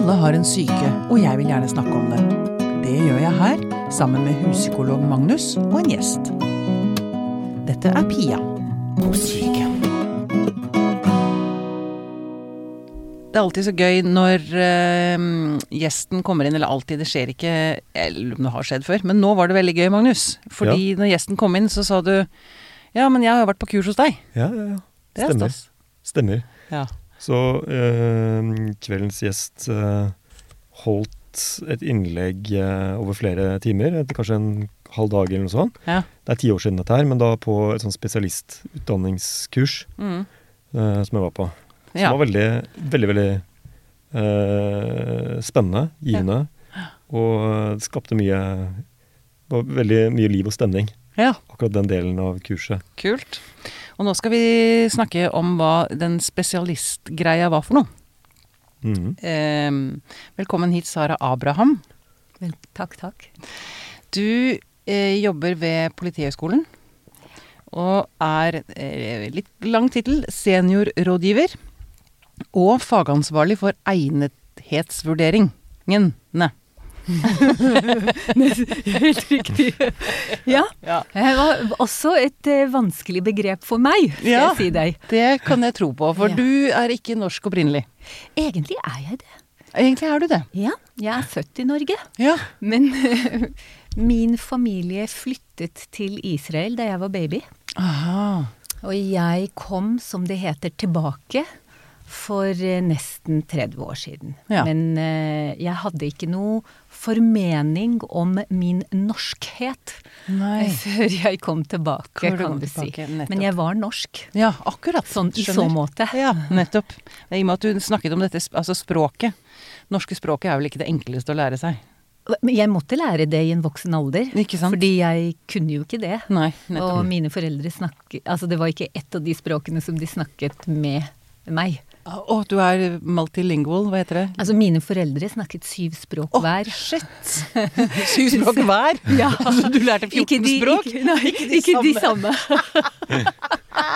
Alle har en syke, og jeg vil gjerne snakke om det. Det gjør jeg her, sammen med huspsykolog Magnus og en gjest. Dette er Pia på syke. Det er alltid så gøy når eh, gjesten kommer inn, eller alltid, det skjer ikke Eller om det har skjedd før, men nå var det veldig gøy, Magnus. Fordi når gjesten kom inn, så sa du Ja, men jeg har jo vært på kurs hos deg. Ja, ja, ja. Det er Stemmer. Stemmer. Ja. Så eh, kveldens gjest eh, holdt et innlegg eh, over flere timer, etter kanskje en halv dag eller noe sånt. Ja. Det er ti år siden dette her, men da på et sånn spesialistutdanningskurs Mm. eh, som jeg var på. Som ja. var veldig, veldig, veldig eh, spennende, givende. Og det skapte mye veldig mye liv og stemning, ja. akkurat den delen av kurset. Kult. Og nå skal vi snakke om hva den spesialistgreia var for noe. Mhm. Eh, velkommen hit, Sara Abraham. Vel, takk, takk. Du eh, jobber ved Politihøgskolen. Og er, eh, litt lang tittel, seniorrådgiver. Og fagansvarlig for egnethetsvurderingen. Helt riktig. Ja. Ja. Det var også et eh, vanskelig begrep for meg, skal Ja. jeg si deg. Det kan jeg tro på, for Ja. du er ikke norsk opprinnelig. Egentlig er jeg det. Egentlig er du det. Ja, jeg er født i Norge. Ja. Men min familie flyttet til Israel da jeg var baby. Aha. Og jeg kom, som det heter, tilbake for eh, nesten 30 år siden. Ja. Men eh, jeg hadde ikke noe formening om min norskhet Nei. eh, før jeg kom tilbake, kan du si. nettopp. Men jeg var norsk. Ja, akkurat. Sånn i så måte. Ja, nettopp. I og med at du snakket om dette, altså språket. Norske språket er vel ikke det enkleste å lære seg? Men jeg måtte lære det i en voksen alder. Ikke sant? Fordi jeg kunne jo ikke det. Nei, Og mine foreldre snakket Altså det var ikke ett av de språkene som de snakket med meg. Å, du er multilingual, hva heter det? Altså mine foreldre snakket syv språk oh, hver. shit! Syv språk hver? Ja. Altså, du lærte 14 Ikke de, språk? Ikke, nei, ikke de, samme.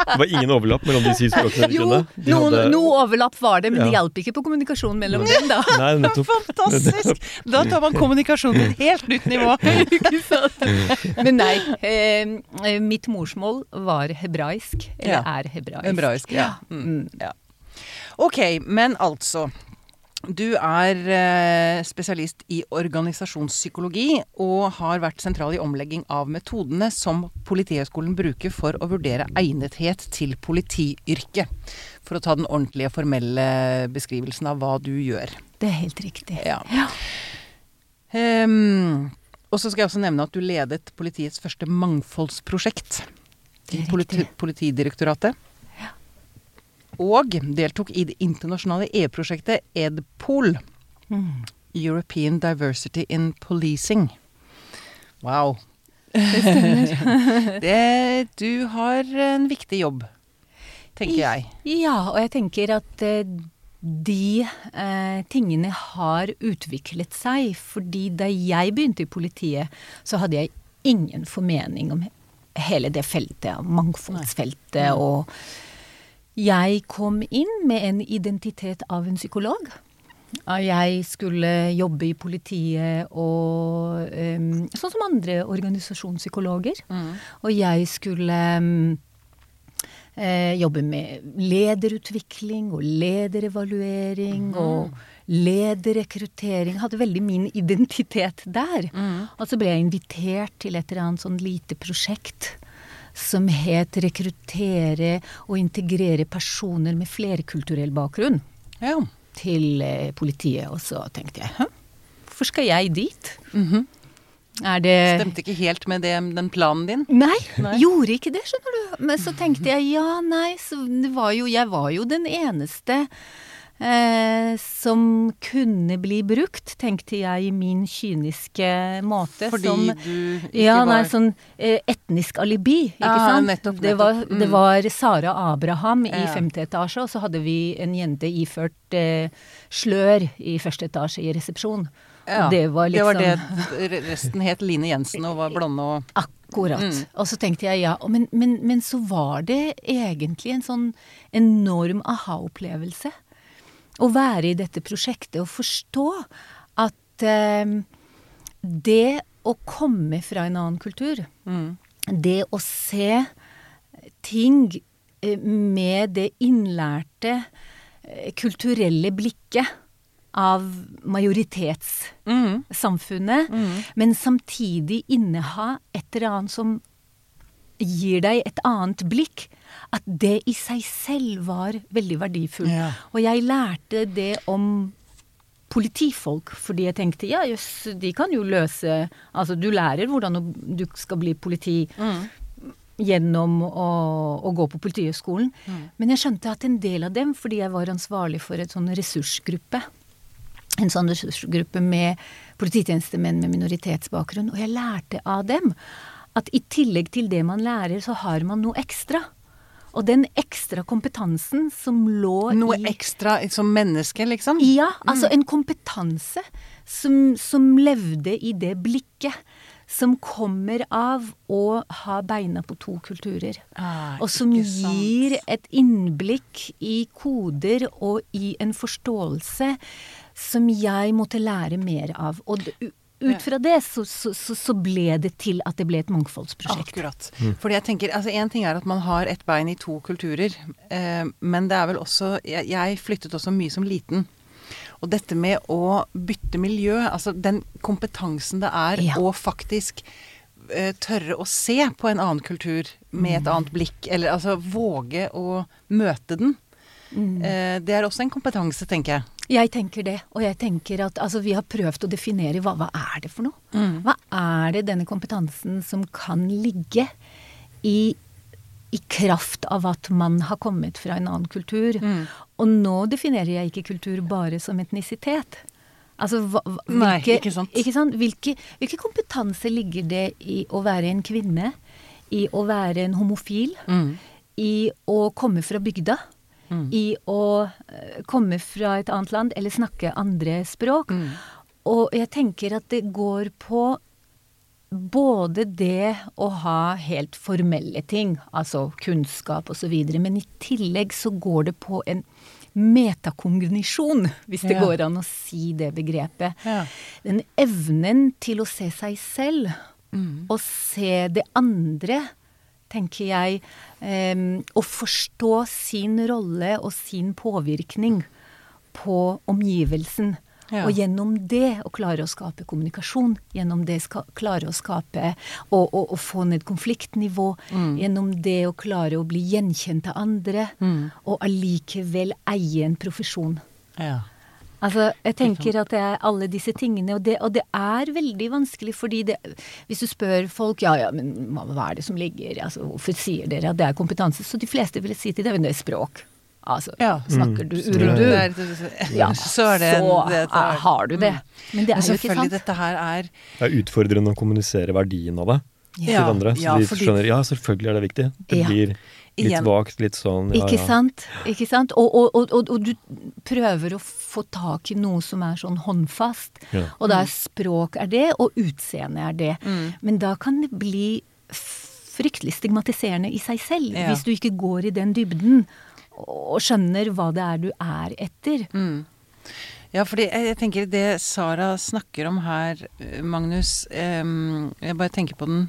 Det var ingen overlapp mellom de syv språkene Jo. De noen, hadde- noe overlapp var det, men det Ja. hjalp ikke på kommunikasjonen mellom dem, da. Nei, nettopp. Fantastisk! Da tar man kommunikasjonen til et helt nytt nivå. Ikke sant? Men nei, eh, mitt morsmål var hebraisk, eller Ja. er hebraisk. Hebraisk, ja. Mm, ja. Ok, men altså. Du er eh, spesialist i organisasjonspsykologi og har vært sentral i omlegging av metodene som Politihøgskolen bruker for å vurdere egnethet til politiyrket. For å ta den ordentlige, formelle beskrivelsen av hva du gjør. Det er helt riktig. Ja. Ehm, og så skal jeg også nevne at du ledet politiets første mangfoldsprosjekt Det i er politi riktig. Politidirektoratet. Og deltok i det internasjonale EU-prosjektet EDPOL, Mm. European Diversity in Policing. Wow. det, du har en viktig jobb, tenker jeg. Ja, og jeg tenker at eh, de eh, tingene har utviklet seg. Fordi da jeg begynte i politiet, så hadde jeg ingen formening om hele det feltet, mangfoldsfeltet. Og jeg kom inn med en identitet av en psykolog. Jeg skulle jobbe i politiet og um, Sånn som andre organisasjonspsykologer. Og jeg skulle um, eh, jobbe med lederutvikling og lederevaluering og lederrekruttering. Hadde veldig min identitet der. Og så ble jeg invitert til et eller annet sånn lite prosjekt som het 'Rekruttere og integrere personer med flerkulturell bakgrunn' Ja. til eh, politiet. Og så tenkte jeg 'hæ, hvorfor skal jeg dit'? Mhm. Er det Stemte ikke helt med det, den planen din? Nei, Nei. gjorde ikke det, skjønner du. Men så tenkte jeg ja, nei, så det var jo Jeg var jo den eneste som kunne bli brukt, tenkte jeg i min kyniske måte. Fordi som, du ikke ja, nei, var sånn eh, etnisk alibi, ikke ah, sant? nettopp, Det, var, mm. det var Sara Abraham i Ja. femte etasje, og så hadde vi en jente iført eh, slør i første etasje i resepsjon. Ja, det var det var liksom det. Resten het Line Jensen og var blonde og Akkurat. Mm. Og så tenkte jeg ja, men, men, men så var det egentlig en sånn enorm aha-opplevelse. Å være i dette prosjektet og forstå at eh, det å komme fra en annen kultur, Mm. det å se ting eh, med det innlærte eh, kulturelle blikket av majoritetssamfunnet, Mm. men samtidig inneha et eller annet som gir deg et annet blikk, at det i seg selv var veldig verdifullt. Ja. Og jeg lærte det om politifolk, fordi jeg tenkte ja, jøss, de kan jo løse Altså, du lærer hvordan du skal bli politi Mm. gjennom å, å gå på Politihøgskolen. Men jeg skjønte at en del av dem, fordi jeg var ansvarlig for et sånn ressursgruppe, en sånn ressursgruppe med polititjenestemenn med minoritetsbakgrunn, og jeg lærte av dem at i tillegg til det man lærer, så har man noe ekstra. Og den ekstra kompetansen som lå Noe i ekstra som menneske, liksom? ja, altså en kompetanse som, som levde i det blikket. Som kommer av å ha beina på to kulturer. Ah, og som gir et innblikk i koder og i en forståelse som jeg måtte lære mer av. Og ut fra det så, så, så, ble det til at det ble et mangfoldsprosjekt. Akkurat. Fordi jeg tenker, altså Én ting er at man har ett bein i to kulturer, eh, men det er vel også jeg, jeg flyttet også mye som liten. Og dette med å bytte miljø, altså den kompetansen det er Ja. å faktisk eh, tørre å se på en annen kultur med et annet blikk, eller altså våge å møte den. Eh, det er også en kompetanse, tenker jeg. Jeg tenker det, og jeg tenker at altså, vi har prøvd å definere hva, hva er det for noe? Hva er det denne kompetansen som kan ligge i, i kraft av at man har kommet fra en annen kultur? Og nå definerer jeg ikke kultur bare som etnisitet. Altså, hva, hva, Nei, ikke sant. ikke sant? Hvilke, hvilke kompetanse ligger det i å være en kvinne? I å være en homofil? I å komme fra bygda? I å eh, komme fra et annet land eller snakke andre språk? Og jeg tenker at det går på både det å ha helt formelle ting, altså kunnskap osv., men i tillegg så går det på en metakognisjon, hvis det Ja. går an å si det begrepet. Ja. Den evnen til å se seg selv Mm. og se det andre, tenker jeg, em, å forstå sin rolle og sin påvirkning på omgivelsen. Ja. Og gjennom det å klare å skape kommunikasjon, gjennom det ska, klare å skape og, og, og få ned konfliktnivå, Mm. gjennom det å klare å bli gjenkjent av andre, og allikevel eie en profesjon. Ja. Altså, jeg tenker at det er alle disse tingene, og det, og det er veldig vanskelig, fordi det Hvis du spør folk ja ja, men hva, er det som ligger altså, Hvorfor sier dere at det er kompetanse? Så de fleste vil si til deg, men det er språk. Altså, Ja. snakker du Mm. urdu? Ja, så er det så det er- har du det. Men det Men er jo ikke sant. dette her er Det er utfordrende å kommunisere verdien av det Ja, til andre. Så ja, de skjønner ja, selvfølgelig er det viktig. Det Ja. Blir litt vagt, litt sånn ja, Ikke ja. sant? Ikke sant? Og, og, og, og, og du prøver å få tak i noe som er sånn håndfast. Ja. Og da er språk er det, og utseende er det. Men da kan det bli fryktelig stigmatiserende i seg selv, Ja. hvis du ikke går i den dybden og skjønner hva det er du er etter. Ja, fordi jeg, jeg tenker det Sara snakker om her, Magnus eh, Jeg bare tenker på den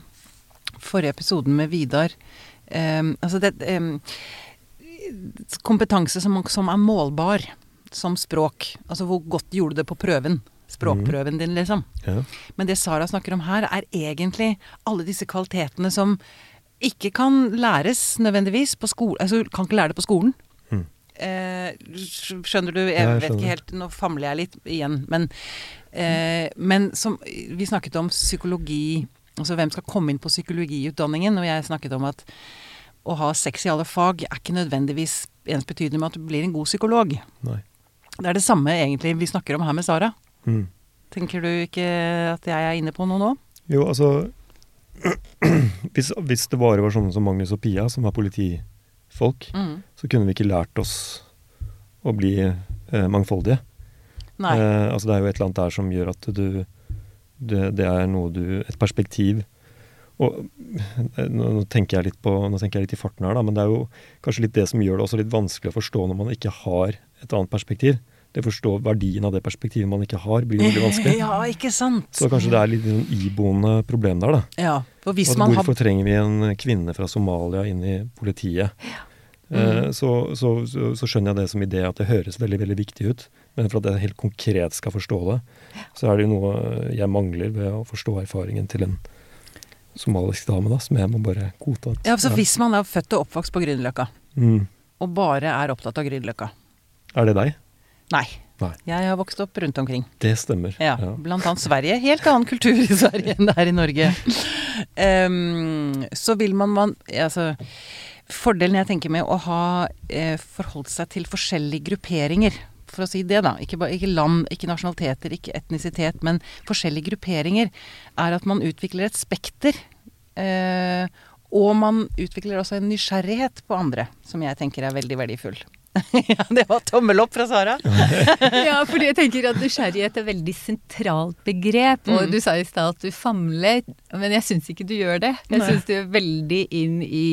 forrige episoden med Vidar. Em, altså det em, Kompetanse som, som er målbar, som språk. Altså hvor godt gjorde du det på prøven? Språkprøven din, liksom. Ja. Men det Sara snakker om her, er egentlig alle disse kvalitetene som ikke kan læres nødvendigvis på skolen. Altså, kan ikke lære det på skolen. Mm. Eh, skjønner du? Jeg, Ja, jeg vet ikke helt Nå famler jeg litt igjen. Men, eh, men som Vi snakket om psykologi Altså hvem skal komme inn på psykologiutdanningen? Og jeg snakket om at å ha sex i alle fag er ikke nødvendigvis ensbetydende med at du blir en god psykolog. Nei. Det er det samme egentlig vi snakker om her med Sara. Mm. Tenker du ikke at jeg er inne på noe nå? Jo, altså hvis, hvis det bare var sånne som Magnus og Pia, som er politifolk, Mm. så kunne vi ikke lært oss å bli eh, mangfoldige. Eh, altså det er jo et eller annet der som gjør at du det, det er noe du Et perspektiv. Og eh, nå, tenker jeg litt på Nå tenker jeg litt i farten her, da, men det er jo kanskje litt det som gjør det også litt vanskelig å forstå når man ikke har et annet perspektiv. det å forstå verdien av det perspektivet man ikke har, blir veldig vanskelig. Ja, ikke sant? Så kanskje det er litt sånn iboende problem der, da. Ja, for hvis At man har hvorfor trenger vi en kvinne fra Somalia inn i politiet? Eh, så, så, så, så skjønner jeg det som idé at det høres veldig veldig viktig ut. Men for at jeg helt konkret skal forstå det, så er det jo noe jeg mangler ved å forstå erfaringen til en somalisk dame, da, som jeg må bare godta. Ja, så hvis man er født og oppvokst på Grünerløkka, Mm. og bare er opptatt av Grünerløkka Er det deg? Nei. Nei. Jeg har vokst opp rundt omkring. Det stemmer. Ja, Blant annet Sverige. Helt annen kultur i Sverige enn det er i Norge. Um, så vil man, man altså, Fordelen jeg tenker med å ha eh, forholdt seg til forskjellige grupperinger, for å si det, da. Ikke, ikke land, ikke nasjonaliteter, ikke etnisitet, men forskjellige grupperinger, er at man utvikler et spekter. Eh, og man utvikler også en nysgjerrighet på andre, som jeg tenker er veldig verdifull. ja, det var tommel opp fra Sara. Ja, fordi jeg tenker at nysgjerrighet er et veldig sentralt begrep. Og Mm. du sa i stad at du famler, men jeg syns ikke du gjør det. Jeg syns du er veldig inn i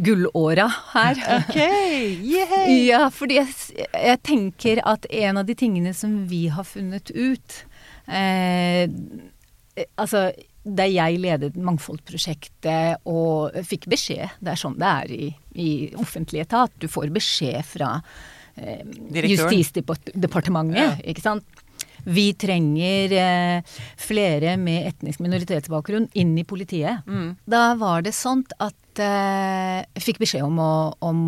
gullåra her. Ok, yay! Ja, fordi jeg, jeg tenker at en av de tingene som vi har funnet ut eh, Altså, da jeg ledet Mangfoldprosjektet og fikk beskjed, det er sånn det er i, i offentlig etat, du får beskjed fra eh, Justisdepartementet, Ja. ikke sant. Vi trenger eh, flere med etnisk minoritetsbakgrunn inn i politiet. Mm. Da var det sånn at eh, jeg fikk beskjed om å om,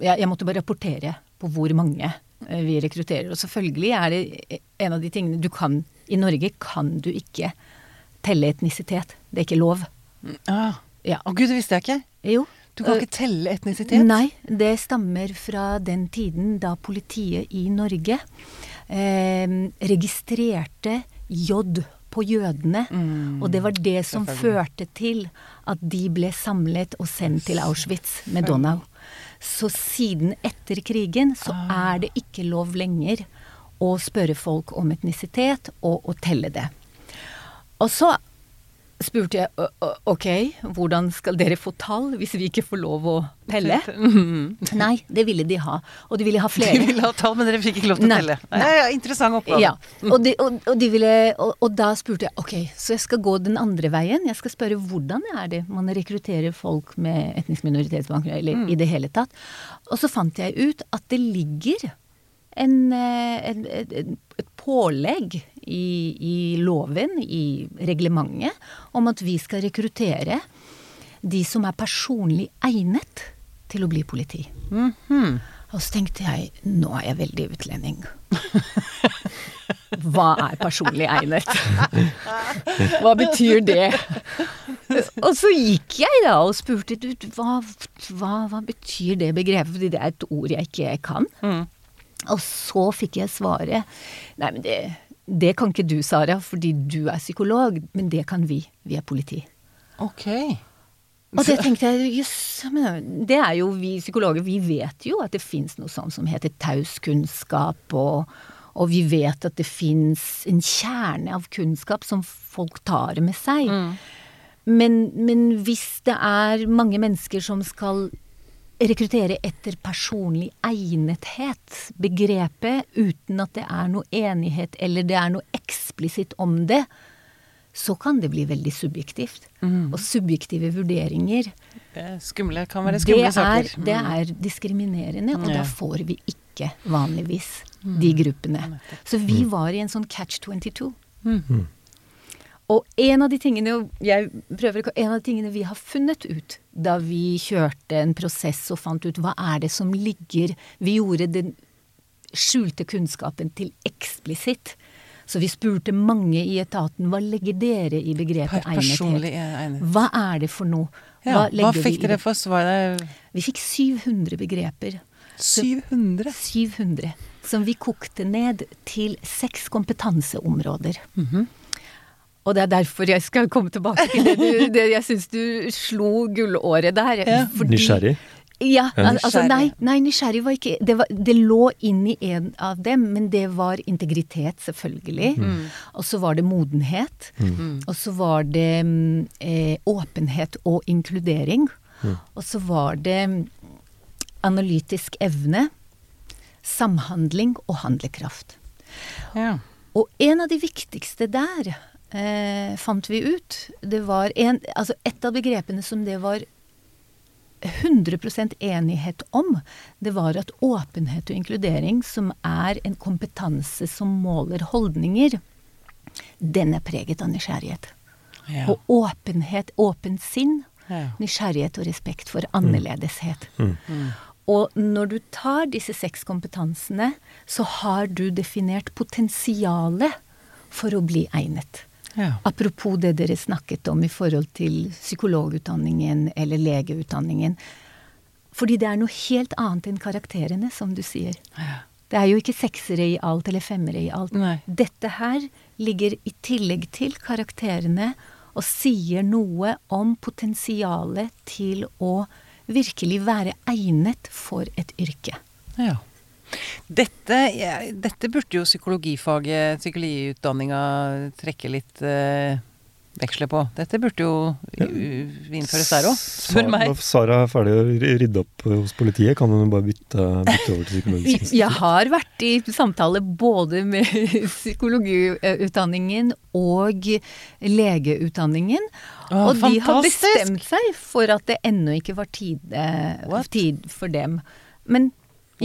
jeg, jeg måtte bare rapportere på hvor mange eh, vi rekrutterer. Og selvfølgelig er det en av de tingene du kan I Norge kan du ikke telle etnisitet. Det er ikke lov. Ah. Ja. Å gud, det visste jeg ikke. Jo. Du kan Eh, ikke telle etnisitet? Nei, det stammer fra den tiden da politiet i Norge eh, registrerte J på jødene. Mm. Og det var det som førte til at de ble samlet og sendt til Auschwitz med Donau. Så siden etter krigen så Ah. er det ikke lov lenger å spørre folk om etnisitet og å telle det. Og så spurte jeg «Ø- ø- ok, hvordan skal dere få tall hvis vi ikke får lov å telle? Nei, det ville de ha. Og de ville ha flere. De ville ha tall, men dere fikk ikke lov til å telle. nei. Ja, ja, interessant oppgave. Ja, og, de, og, og, de ville, og, da spurte jeg ok, så jeg skal gå den andre veien. Jeg skal spørre hvordan er det man rekrutterer folk med etnisk minoritetsbakgrunn, eller i det hele tatt. Og så fant jeg ut at det ligger en, eh, en, et, et pålegg i, i loven, i reglementet, om at vi skal rekruttere de som er personlig egnet til å bli politi. Mhm. Og så tenkte jeg nå er jeg veldig utlending. Hva er personlig egnet? Hva betyr det? Og så gikk jeg da og spurte hva, hva, hva betyr det begrepet, fordi det er et ord jeg ikke kan. Mm. Og så fikk jeg svaret Nei, men det, det kan ikke du, Sara, fordi du er psykolog. Men det kan vi. Vi er politi. Ok. Og det tenkte jeg, jøss, yes, det er jo vi psykologer, vi vet jo at det fins noe sånt som heter taus kunnskap, og, og vi vet at det fins en kjerne av kunnskap som folk tar med seg. Men, men hvis det er mange mennesker som skal rekruttere etter personlig egnethet, begrepet, uten at det er noe enighet eller det er noe eksplisitt om det, så kan det bli veldig subjektivt. Og subjektive vurderinger, Det er skumle, kan være det skumle er, saker. Mm. det er diskriminerende, og Ja. da får vi ikke vanligvis de gruppene. Så vi var i en sånn catch 22. Mm. Og en av de tingene jeg prøver, en av de tingene vi har funnet ut da vi kjørte en prosess og fant ut hva er det som ligger Vi gjorde den skjulte kunnskapen til eksplisitt. Så vi spurte mange i etaten hva legger dere i begrepet egnethet? Hva er det for noe? Ja, hva fikk dere for svar? Vi fikk 700 begreper. 700? 700. Som vi kokte ned til seks kompetanseområder. Mhm. Og det er derfor jeg skal komme tilbake til det, du, det jeg syns du slo gullåret der. Ja. fordi- Nysgjerrig. Ja, Ja. altså nei, nei, nysgjerrig var ikke det, var, det lå inn i en av dem, men det var integritet, selvfølgelig. Og så var det modenhet. Og så var det mm, eh, åpenhet og inkludering. Og så var det mm, analytisk evne. samhandling og handlekraft. Ja. Og en av de viktigste der, eh, fant vi ut, det var en Altså et av begrepene som det var 100% enighet om, det var at åpenhet og inkludering, som er en kompetanse som måler holdninger, den er preget av nysgjerrighet. Ja. Og åpenhet, åpent sinn, Ja. nysgjerrighet og respekt for annerledeshet. Og når du tar disse seks kompetansene, så har du definert potensialet for å bli egnet. Ja. Apropos det dere snakket om i forhold til psykologutdanningen eller legeutdanningen. Fordi det er noe helt annet enn karakterene, som du sier. Ja. Det er jo ikke seksere i alt eller femmere i alt. Nei. Dette her ligger i tillegg til karakterene og sier noe om potensialet til å virkelig være egnet for et yrke. Ja. Dette, ja, dette burde jo psykologifaget, psykologiutdanninga, trekke litt eh, veksler på. Dette burde jo u- innføres der òg, spør meg. Når Sara er ferdig å rydde opp hos politiet, kan hun bare bytte, bytte over til psykologisk institutt. Jeg har vært i samtale både med psykologiutdanningen og legeutdanningen. Å, og de har bestemt seg for at det ennå ikke var tid, eh, tid for dem. Men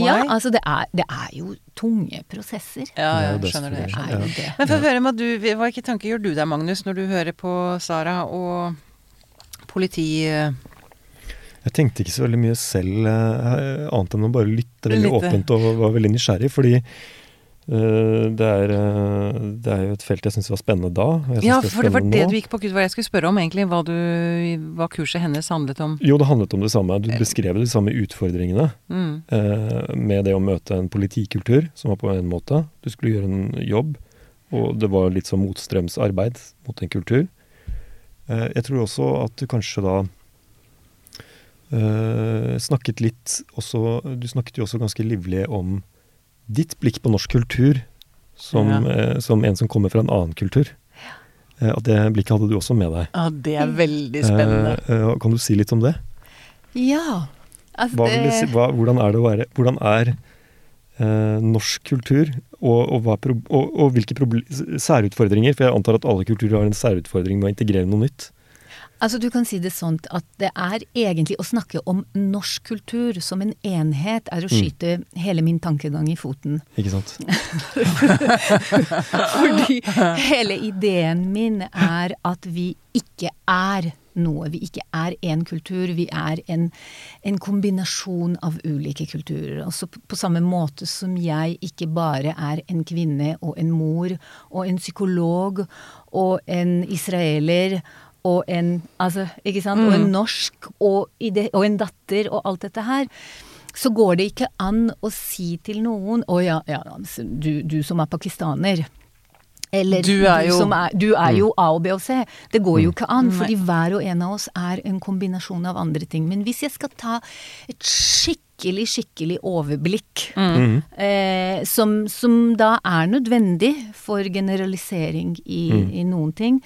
ja, altså det er, det er jo tunge prosesser. Ja, det skjønner det. Det Skjønner. er jo det. Men få høre, med du, hva ikke tanke gjør du deg, Magnus, når du hører på Sara og politi... eh, Jeg tenkte ikke så veldig mye selv, eh, annet enn å bare lytte veldig Litte. åpent og var veldig nysgjerrig. Fordi eh, det, er, eh, det er jo et felt jeg syns var spennende da. Ja, for det var det nå. du gikk på, kurs, hva jeg skulle spørre om egentlig, hva, du, hva kurset hennes handlet om. Jo, det handlet om det samme. Du beskrev de samme utfordringene Mm. eh, med det å møte en politikultur, som var på en måte. Du skulle gjøre en jobb, og det var litt som motstrømsarbeid mot en kultur. Eh, jeg tror også at du kanskje da eh, snakket litt også Du snakket jo også ganske livlig om ditt blikk på norsk kultur som, Ja. eh, som en som kommer fra en annen kultur. Eh, at det blikket hadde du også med deg. Ja, det er veldig spennende. Eh, eh, kan du si litt om det? Ja. Altså Hva det si, hva, hvordan er det å være Hvordan er eh, norsk kultur, og, og, hva og, og hvilke særutfordringer? For jeg antar at alle kulturer har en særutfordring med å integrere noe nytt. Altså Du kan si det sånn at det er egentlig å snakke om norsk kultur som en enhet, er å skyte hele min tankegang i foten. Ikke sant? Fordi hele ideen min er at vi ikke er noe. Vi ikke er én kultur, vi er en, en kombinasjon av ulike kulturer. Altså på, på samme måte som jeg ikke bare er en kvinne og en mor og en psykolog og en israeler og en Altså, sant? Og en norsk og, i det, og en datter og alt dette her. Så går det ikke an å si til noen Å ja, ja altså, du, du som er pakistaner. Eller Du er jo- som er, du er jo A og B og C. Det går jo ikke an, fordi hver og en av oss er en kombinasjon av andre ting. Men hvis jeg skal ta et skikkelig, skikkelig overblikk, eh, som, som da er nødvendig for generalisering i, i noen ting,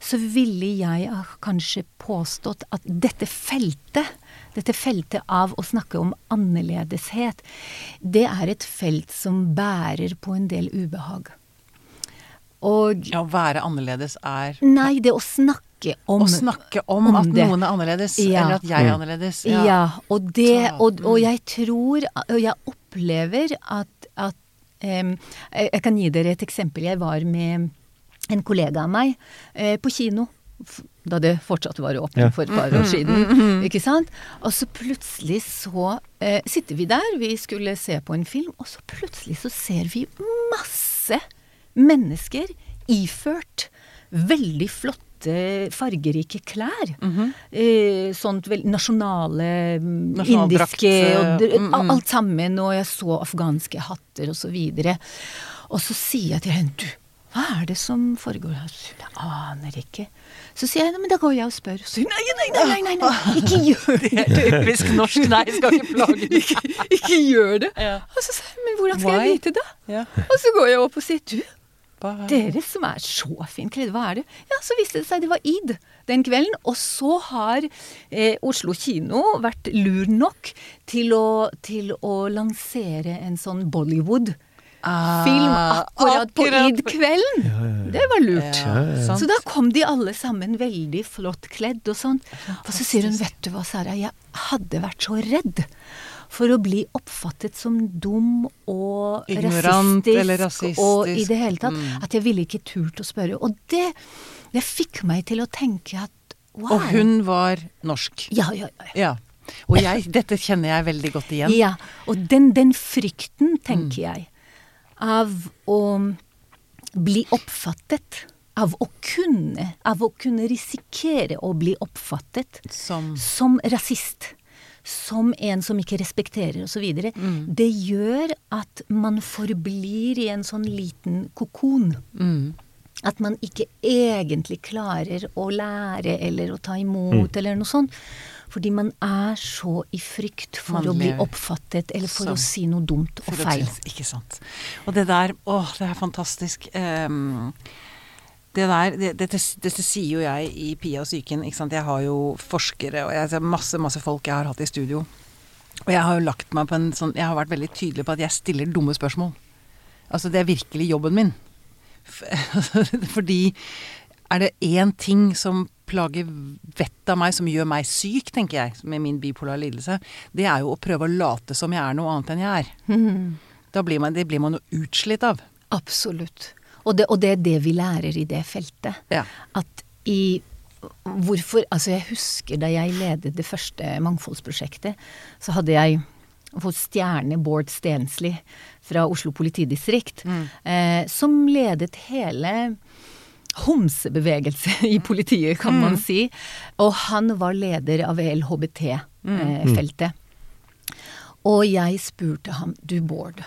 så ville jeg kanskje påstått at dette feltet dette feltet av å snakke om annerledeshet, det er et felt som bærer på en del ubehag. Og Ja, å være annerledes er Nei, det å snakke om å snakke om, om at det. noen er annerledes, Ja. eller at jeg er annerledes. Ja, og, det, og, og jeg tror Og jeg opplever at, at um, jeg, jeg kan gi dere et eksempel. Jeg var med en kollega av meg eh, på kino. Da det fortsatt var åpent Ja. for et par år siden. Ikke sant? Og så plutselig så eh, sitter vi der, vi skulle se på en film, og så plutselig så ser vi masse mennesker iført veldig flotte, fargerike klær. eh, sånt vel, nasjonale, mm, indiske og, eh, mm, mm. Alt sammen. Og jeg så afghanske hatter og så videre. Og så sier jeg til henne du, hva er det som foregår her? Jeg aner ikke. Så sier jeg «Nei, men da går jeg og spør. Så sier hun nei, nei, nei, nei, nei, nei, ikke gjør det. Typisk norsk nei, skal ikke plage deg. ikke, ikke gjør det. Ja. Og så sier jeg men hvordan skal Why? jeg vite det? Ja. Og så går jeg opp og sier du, pappa. Dere som er så fint kledd, hva er det? Ja, så viste det seg det var id den kvelden. Og så har eh, Oslo kino vært lur nok til å, til å lansere en sånn Bollywood. Film akkurat på id-kvelden. Ja, id-kvelden! Det var lurt. Ja. Så da kom de alle sammen veldig flott kledd og sånn. Og så sier hun, vet du hva, Sara, jeg hadde vært så redd for å bli oppfattet som dum og Ignorant rasistisk, eller rasistisk. og i det hele tatt. Mm. At jeg ville ikke turt å spørre. Og det, det fikk meg til å tenke at wow. Og hun var norsk. Ja, ja, ja. Ja. Og jeg, dette kjenner jeg veldig godt igjen. Ja, og den, den frykten, tenker Mm. jeg, av å bli oppfattet, av å kunne, av å kunne risikere å bli oppfattet Som som rasist, som en som ikke respekterer osv., Mm. det gjør at man forblir i en sånn liten kokon. mm. At man ikke egentlig klarer å lære eller å ta imot eller noe sånt. Fordi man er så i frykt for Man å bli oppfattet eller for som- å si noe dumt og feil. Ikke sant. Og det der Åh, det er fantastisk. Ehm, det der, det, dette, dette sier jo jeg i Pia og psyken. Jeg har jo forskere og jeg masse, masse folk jeg har hatt i studio. Og jeg har jo lagt meg på en sånn Jeg har vært veldig tydelig på at jeg stiller dumme spørsmål. Altså, det er virkelig jobben min. Fordi er det én ting som plager vettet av meg, som gjør meg syk, tenker jeg, med min bipolar lidelse, det er jo å prøve å late som jeg er noe annet enn jeg er. Da blir man, det blir man jo utslitt av. Absolutt. Og det, og det er det vi lærer i det feltet. Ja. At i Hvorfor Altså, jeg husker da jeg ledet det første mangfoldsprosjektet, så hadde jeg fått stjerne Bård Stensli fra Oslo politidistrikt, eh, som ledet hele homsebevegelse i politiet, kan man si. Og han var leder av LHBT-feltet. Og jeg spurte ham, du Bård,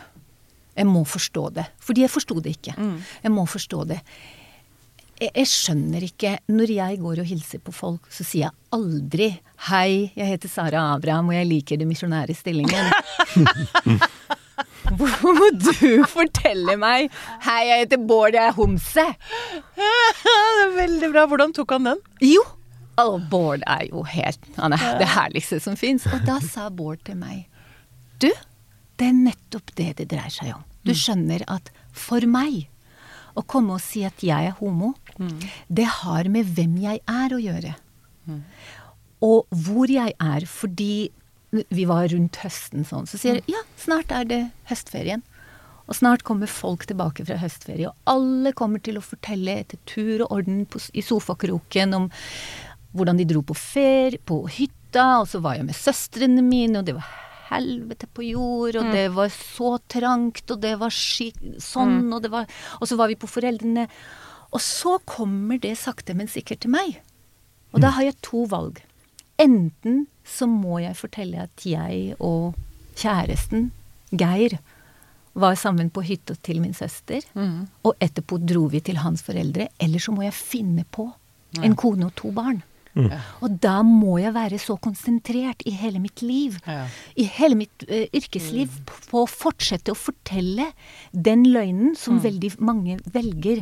jeg må forstå det. Fordi jeg forsto det ikke. Jeg må forstå det. Jeg, jeg skjønner ikke Når jeg går og hilser på folk, så sier jeg aldri 'Hei, jeg heter Sara Abraham, og jeg liker den misjonære stillingen'. Hvor må du fortelle meg 'Hei, jeg heter Bård, jeg er homse'? det er veldig bra. Hvordan tok han den? Jo. Og Bård er jo helt Han er det herligste som fins. Og da sa Bård til meg Du, det er nettopp det det dreier seg om. Du skjønner at for meg å komme og si at jeg er homo, det har med hvem jeg er å gjøre. Og hvor jeg er, fordi vi var rundt høsten sånn, så sier jeg ja, snart er det høstferien. Og snart kommer folk tilbake fra høstferie, og alle kommer til å fortelle etter tur og orden på, i sofakroken om hvordan de dro på ferie, på hytta, og så var jeg med søstrene mine, og det var helvete på jord, og det var så trangt, og det var skik sånn, og det var Og så var vi på foreldrene. Og så kommer det sakte, men sikkert til meg. Og da har jeg to valg. Enten så må jeg fortelle at jeg og kjæresten, Geir, var sammen på hytta til min søster, og etterpå dro vi til hans foreldre. Eller så må jeg finne på en kone og to barn. Og da må jeg være så konsentrert i hele mitt liv, Ja. i hele mitt uh, yrkesliv, mm. på å fortsette å fortelle den løgnen som veldig mange velger.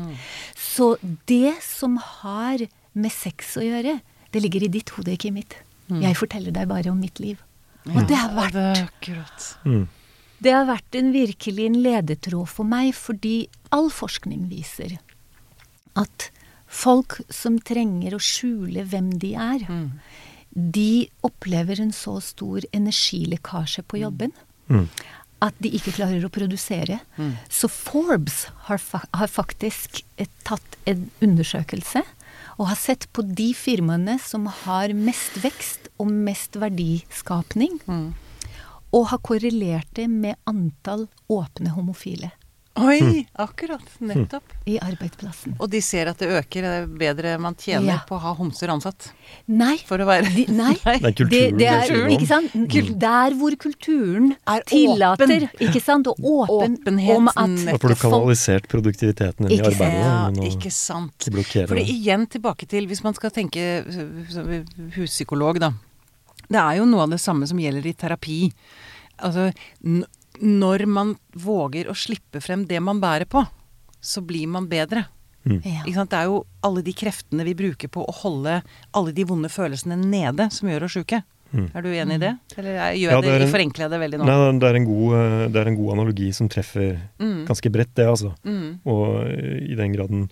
Så det som har med sex å gjøre, det ligger i ditt hode, ikke i mitt. Jeg forteller deg bare om mitt liv. Og det har vært akkurat. Mm. det har vært en virkelig en ledetråd for meg, fordi all forskning viser at folk som trenger å skjule hvem de er, de opplever en så stor energilekkasje på jobben Mm. at de ikke klarer å produsere. Så Forbes har, fa har faktisk eh, tatt en undersøkelse og har sett på de firmaene som har mest vekst og mest verdiskapning, og har korrelert det med antall åpne homofile Oi, akkurat. Nettopp. i arbeidsplassen. Og de ser at det øker. Det er bedre man tjener Ja. på å ha homser ansatt. Nei. For å være De, nei. Det er kulturen det, det er, om. ikke sant? Mm. Der hvor kulturen Er tillater, åpen. ikke sant, og åpen Åpenhet, om at. Da får du kanalisert produktiviteten inn i arbeidet. Ja, ikke sant. ikke For igjen tilbake til, hvis man skal tenke huspsykolog, da. Det er jo noe av det samme som gjelder i terapi. Altså, når man våger å slippe frem det man bærer på, så blir man bedre. Mm. Ja. Ikke sant? Det er jo alle de kreftene vi bruker på å holde alle de vonde følelsene nede, som gjør oss sjuke. Mm. Er du enig i det? Eller er- gjør Ja, jeg det er det, en- forenkler jeg det veldig nå? Nei, det er, en god, eh, det er en god analogi som treffer Mm. ganske bredt, det, altså. Mm. Og eh, i den graden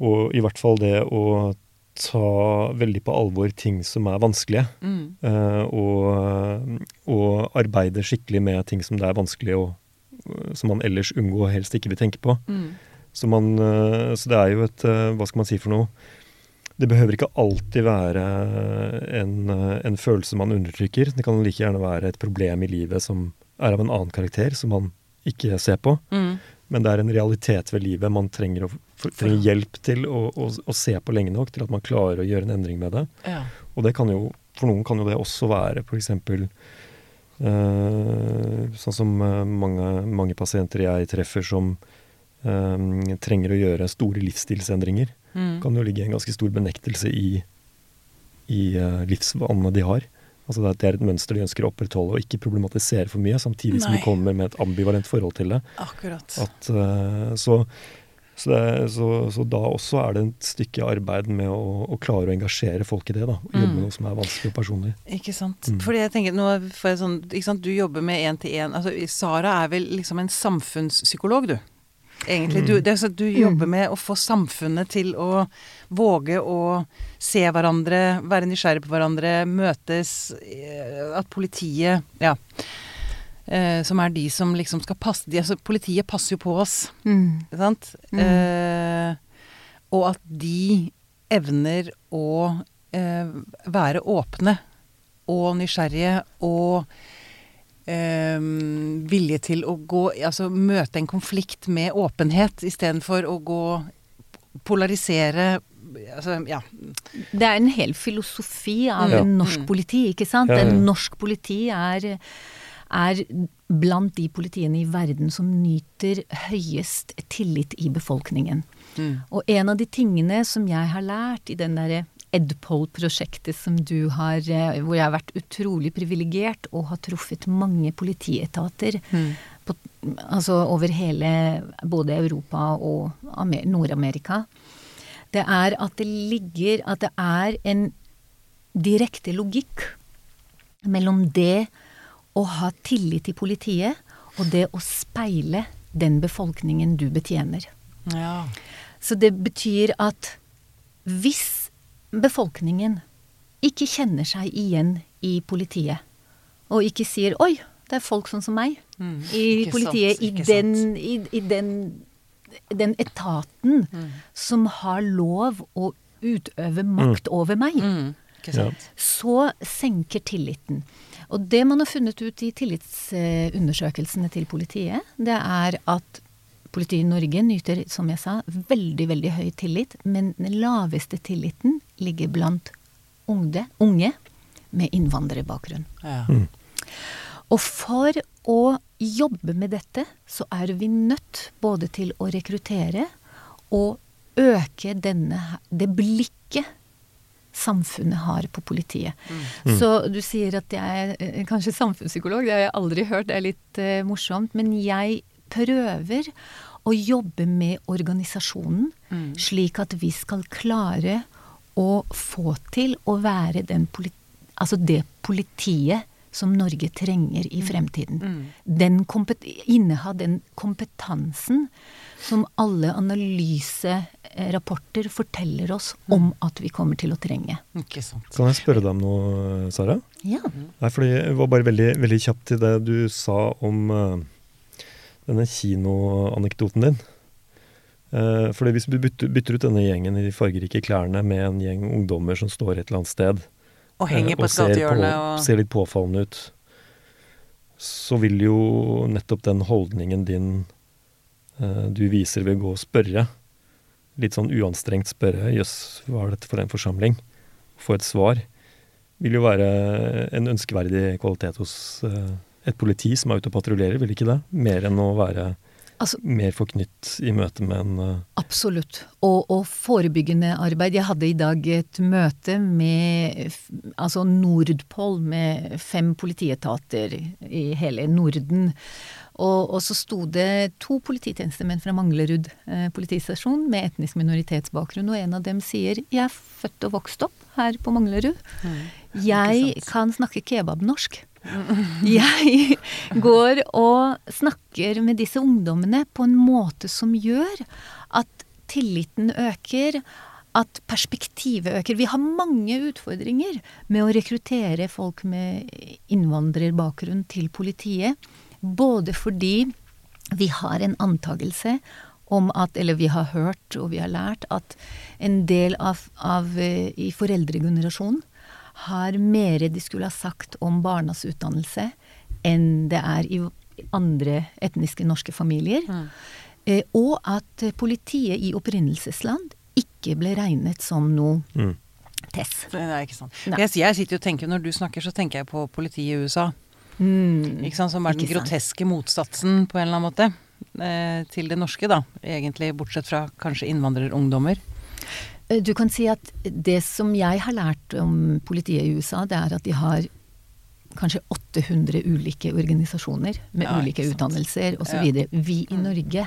Og i hvert fall det å ta veldig på alvor ting som er vanskelige. Mm. uh, og, og arbeide skikkelig med ting som det er vanskelig å Som man ellers unngår og helst ikke vil tenke på. Mm. Så, man, uh, så det er jo et uh, Hva skal man si for noe? Det behøver ikke alltid være en, en følelse man undertrykker. Det kan like gjerne være et problem i livet som er av en annen karakter, som man ikke ser på. Mm. Men det er en realitet ved livet man trenger, å, trenger hjelp til å, å, å se på lenge nok til at man klarer å gjøre en endring med det. Ja. Og det kan jo, for noen kan jo det også være f.eks. Uh, sånn som eh, mange, mange pasienter jeg treffer som um, trenger å gjøre store livsstilsendringer. Mm. kan jo ligge en ganske stor benektelse i, i uh, livsvanene de har. Altså det er- et mønster de ønsker å opprettholde og ikke problematisere for mye, samtidig som Nei. de kommer med et ambivalent forhold til det. Akkurat. At, eh, så, så, det, så, så da også er det et stykke arbeid med å, å klare å engasjere folk i det. da, Jobbe Mm. med noe som er vanskelig og personlig. Ikke sant. Mm. Fordi jeg tenker, nå får jeg sånn, ikke sant? Du jobber med én-til-én. Altså, Sara er vel liksom en samfunnspsykolog, du. Egentlig. Du, det er så at du jobber med å få samfunnet til å våge å se hverandre, være nysgjerrig på hverandre, møtes. eh, At politiet Ja. Eh, som er de som liksom skal passe de, altså, Politiet passer jo på oss. Mm. Ikke sant? Mm. Eh, og at de evner å eh, være åpne og nysgjerrige og eh, villige til å gå Altså møte en konflikt med åpenhet istedenfor å gå Polarisere Altså, ja. Det er en hel filosofi av Ja. norsk politi, ikke sant? Ja, norsk politi er, er blant de politiene i verden som nyter høyest tillit i befolkningen. Mm. Og en av de tingene som jeg har lært i den derre Edpol-prosjektet som du har, eh, hvor jeg har vært utrolig privilegert og har truffet mange politietater Mm. på, altså over hele både Europa og Amer- Nord-Amerika, det er at det ligger At det er en direkte logikk mellom det å ha tillit til politiet og det å speile den befolkningen du betjener. ja. Så det betyr at hvis befolkningen ikke kjenner seg igjen i politiet, og ikke sier 'oi, det er folk sånn som meg' Mm. i politiet, sant, i, den, i, i den, den etaten som har lov å utøve makt over meg, Mm. Ikke sant. så senker tilliten. Og det man har funnet ut i tillitsundersøkelsene til politiet, det er at politiet i Norge nyter, som jeg sa, veldig, veldig høy tillit, men den laveste tilliten ligger blant unge, unge med innvandrerbakgrunn. Ja. Mm. Og for å jobbe med dette, så er vi nødt både til å rekruttere og øke denne, det blikket samfunnet har på politiet. Så du sier at jeg er eh, kanskje samfunnspsykolog, det har jeg aldri hørt, det er litt uh, morsomt. Men jeg prøver å jobbe med organisasjonen, Mm. slik at vi skal klare å få til å være den politi altså det politiet som Norge trenger i fremtiden. Mm. Den inneha den kompetansen som alle analyserapporter forteller oss om at vi kommer til å trenge. Ikke sant. Kan jeg spørre deg om noe, Sara? Ja. Nei, fordi jeg var bare veldig, veldig kjapt til det du sa om eh, denne kinoanekdoten din. Uh, fordi hvis du bytter, bytter ut denne gjengen i de fargerike klærne med en gjeng ungdommer som står et eller annet sted, Og henger eh, på et ser, gatehjørne og ser litt påfallende ut, så vil jo nettopp den holdningen din eh, du viser ved å gå og spørre, litt sånn uanstrengt spørre 'jøss, hva er dette for en forsamling?' Få et svar, vil jo være en ønskeverdig kvalitet hos eh, et politi som er ute og patruljerer, vil ikke det? Mer enn å være altså, mer forknytt i møte med en uh... Absolutt. Og, og, forebyggende arbeid. Jeg hadde i dag et møte med altså Nordpol, med fem politietater i hele Norden. Og, og så sto det to polititjenestemenn fra Manglerud eh, politistasjon med etnisk minoritetsbakgrunn, og en av dem sier 'jeg er født og vokst opp her på Manglerud'. Mm, jeg kan snakke kebabnorsk. Jeg går og snakker med disse ungdommene på en måte som gjør at tilliten øker, at perspektivet øker. Vi har mange utfordringer med å rekruttere folk med innvandrerbakgrunn til politiet. Både fordi vi har en antagelse om at, eller vi har hørt og vi har lært, at en del av, av eh, i foreldregenerasjonen har mer de skulle ha sagt om barnas utdannelse enn det er i andre etniske norske familier. Mm. Eh, og at politiet i opprinnelsesland ikke ble regnet som noe mm. tess. Det er ikke sant. Jeg, jeg, sitter og tenker, Når du snakker, så tenker jeg på politiet i USA. Mm. Ikke sant, Som er den groteske motsatsen, på en eller annen måte, eh, til det norske, da. Egentlig, bortsett fra kanskje innvandrerungdommer. Eh, du kan si at det som jeg har lært om politiet i USA, det er at de har kanskje 800 ulike organisasjoner med ja, ulike utdannelser osv. Ja. Vi i mm. Norge,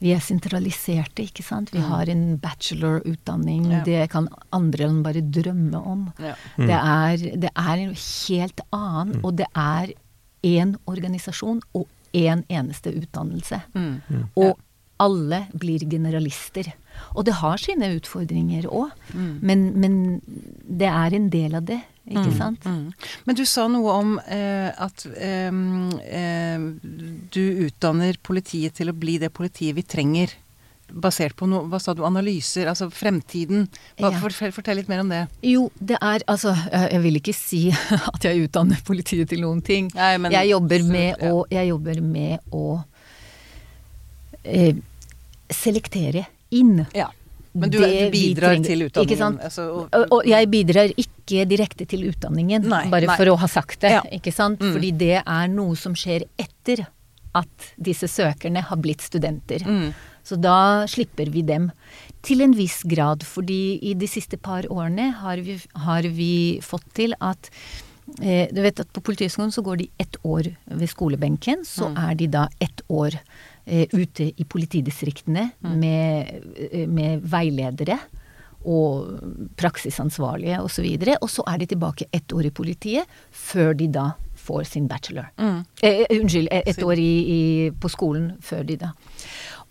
vi er sentraliserte, ikke sant. Vi mm. har en bachelorutdanning. Ja. Det kan andre land bare drømme om. Ja. Mm. Det, er, det er en helt annen, mm. og det er én organisasjon og én en eneste utdannelse. Mm. mm. Og alle blir generalister. Og det har sine utfordringer òg, mm. men, men, det er en del av det. Ikke mm. sant? Mm. Men du sa noe om eh, at eh, eh, du utdanner politiet til å bli det politiet vi trenger. Basert på noe, hva sa du, analyser, altså fremtiden. Hva, ja. fortell, fortell, litt mer om det. Jo, det er altså Jeg vil ikke si at jeg utdanner politiet til noen ting. Nei, men, jeg, jobber med å, jeg jobber med å eh, selektere inn. Ja. Men du, du bidrar til utdanningen? Altså, og, og, og, jeg bidrar ikke direkte til utdanningen, nei, bare nei. for å ha sagt det. Ja. ikke sant? Mm. Fordi det er noe som skjer etter at disse søkerne har blitt studenter. Mm. Så da slipper vi dem. Til en viss grad, fordi i de siste par årene har vi, har vi fått til at eh, Du vet at på Politihøgskolen så går de ett år ved skolebenken, så mm. er de da ett år ute i politidistriktene mm. med, eh, med, veiledere og praksisansvarlige osv. Og, så videre, og så er de tilbake ett år i politiet før de da får sin bachelor. Mm. Eh, eh unnskyld, eh, ett år i, i, på skolen før de da.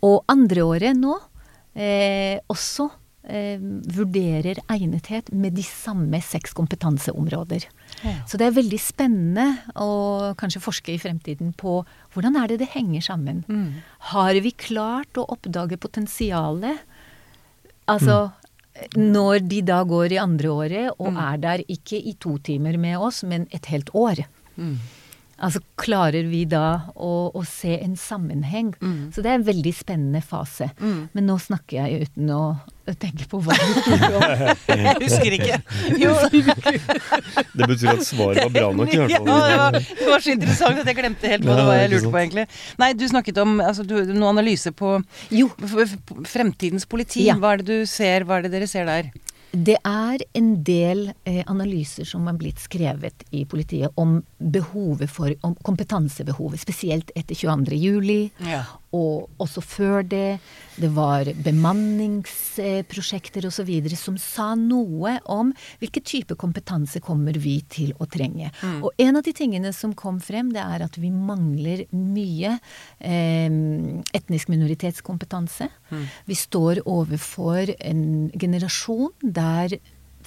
Og andre året nå eh, også eh, vurderer egnethet med de samme seks kompetanseområder. Ja. Så det er veldig spennende å kanskje forske i fremtiden på hvordan er det det henger sammen. Mm. Har vi klart å oppdage potensialet? Altså mm. Når de da går i andre året og mm. er der ikke i to timer med oss, men et helt år. Mm. Altså klarer vi da å, å se en sammenheng? Mm. Så det er en veldig spennende fase. Mm. Men nå snakker jeg uten å tenke på hva du snakker om. jeg husker ikke. Jo. det betyr at svaret var bra nok, i hvert fall. Ja, det, var, det var, så interessant at jeg glemte helt hva det var jeg lurte på, egentlig. Nei, du snakket om altså, du, noen analyse på jo. fremtidens politi. Ja. Hva er det du ser, hva er det dere ser der? Det er en del eh, analyser som har blitt skrevet i politiet om behovet for om kompetansebehovet, spesielt etter 22. juli, ja. og også før det. Det var bemanningsprosjekter osv. som sa noe om hvilken type kompetanse kommer vi til å trenge. Mm. Og en av de tingene som kom frem, det er at vi mangler mye eh, etnisk minoritetskompetanse. Mm. Vi står overfor en generasjon der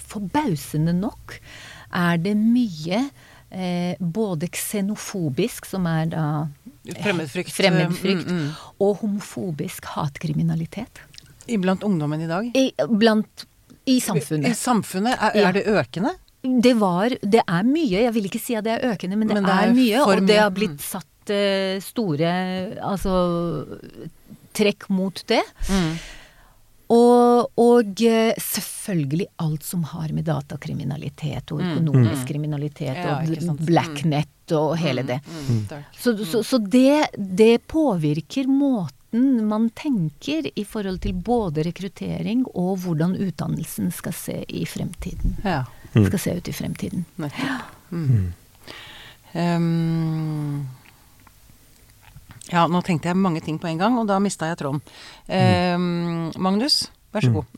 forbausende nok er det mye eh, både ksenofobisk, som er da Fremmedfrykt. fremmedfrykt mm, mm. Og homofobisk hatkriminalitet. Iblant ungdommen i dag? I, blant, i samfunnet. I samfunnet? Er, er, det økende? Det var Det er mye. Jeg vil ikke si at det er økende, men det, men det er, er, mye. Og det har blitt mm. satt uh, store Altså trekk mot det. Mm. Og, Og eh, selvfølgelig alt som har med datakriminalitet og økonomisk kriminalitet Mm. Ja, og. Mm. blacknet og hele det. Så, så, så det, det påvirker måten man tenker i forhold til både rekruttering og hvordan utdannelsen skal se i fremtiden. Ja, Skal se ut i fremtiden. nettopp. Mm. Ehm, ja, nå tenkte jeg mange ting på en gang, og da mista jeg tråden. Ehm, Magnus, vær så god.